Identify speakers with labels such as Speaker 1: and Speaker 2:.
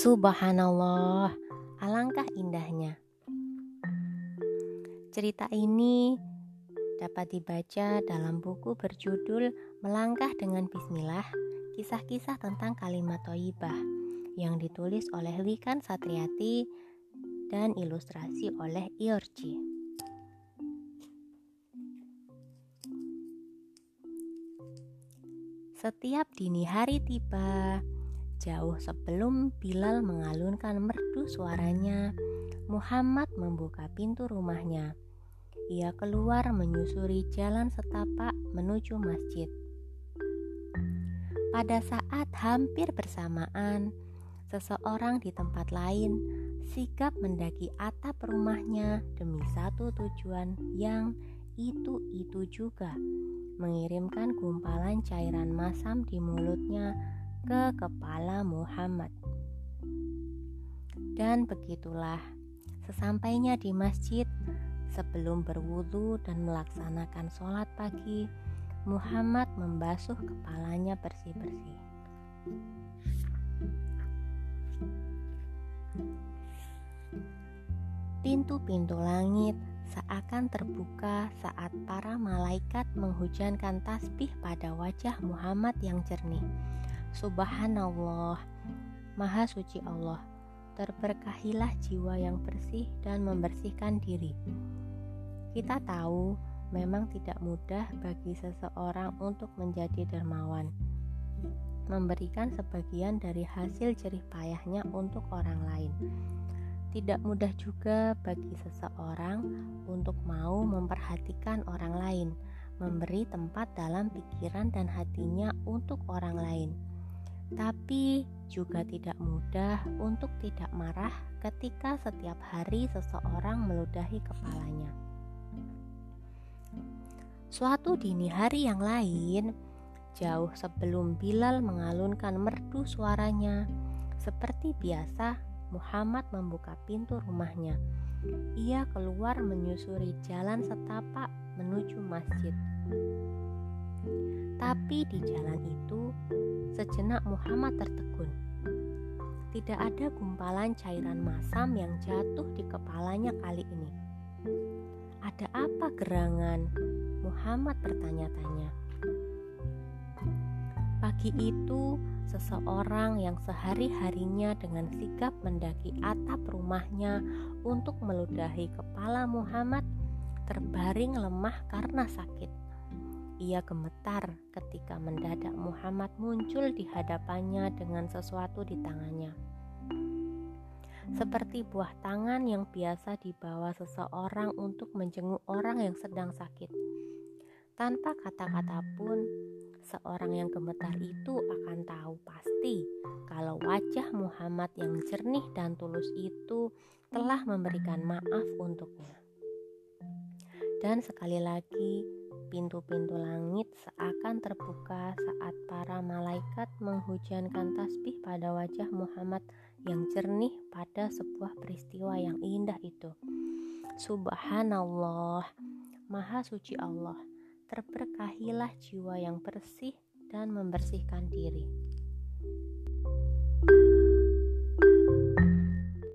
Speaker 1: Subhanallah, alangkah indahnya. Cerita ini dapat dibaca dalam buku berjudul Melangkah dengan Bismillah, kisah-kisah tentang kalimat toibah yang ditulis oleh Wikan Satriati dan ilustrasi oleh Iorci. Setiap dini hari tiba, Jauh sebelum Bilal mengalunkan merdu suaranya, Muhammad membuka pintu rumahnya. Ia keluar menyusuri jalan setapak menuju masjid. Pada saat hampir bersamaan, seseorang di tempat lain sigap mendaki atap rumahnya demi satu tujuan yang itu-itu juga, mengirimkan gumpalan cairan masam di mulutnya ke kepala Muhammad. Dan begitulah, sesampainya di masjid, sebelum berwudu dan melaksanakan sholat pagi, Muhammad membasuh kepalanya bersih-bersih. Pintu-pintu langit seakan terbuka saat para malaikat menghujankan tasbih pada wajah Muhammad yang jernih. Subhanallah, Maha Suci Allah, terberkahilah jiwa yang bersih dan membersihkan diri. Kita tahu memang tidak mudah bagi seseorang untuk menjadi dermawan, memberikan sebagian dari hasil jerih payahnya untuk orang lain. Tidak mudah juga bagi seseorang untuk mau memperhatikan orang lain, memberi tempat dalam pikiran dan hatinya untuk orang lain tapi juga tidak mudah untuk tidak marah ketika setiap hari seseorang meludahi kepalanya. Suatu dini hari yang lain, jauh sebelum Bilal mengalunkan merdu suaranya, seperti biasa Muhammad membuka pintu rumahnya. Ia keluar menyusuri jalan setapak menuju masjid. Tapi di jalan itu, sejenak Muhammad tertegun. Tidak ada gumpalan cairan masam yang jatuh di kepalanya kali ini. Ada apa gerangan? Muhammad bertanya-tanya. Pagi itu, seseorang yang sehari-harinya dengan sigap mendaki atap rumahnya untuk meludahi kepala Muhammad terbaring lemah karena sakit. Ia gemetar ketika mendadak Muhammad muncul di hadapannya dengan sesuatu di tangannya. Seperti buah tangan yang biasa dibawa seseorang untuk menjenguk orang yang sedang sakit. Tanpa kata-kata pun, seorang yang gemetar itu akan tahu pasti kalau wajah Muhammad yang jernih dan tulus itu telah memberikan maaf untuknya. Dan sekali lagi, Pintu-pintu langit seakan terbuka saat para malaikat menghujankan tasbih pada wajah Muhammad yang jernih pada sebuah peristiwa yang indah itu. Subhanallah, Maha Suci Allah, terberkahilah jiwa yang bersih dan membersihkan diri.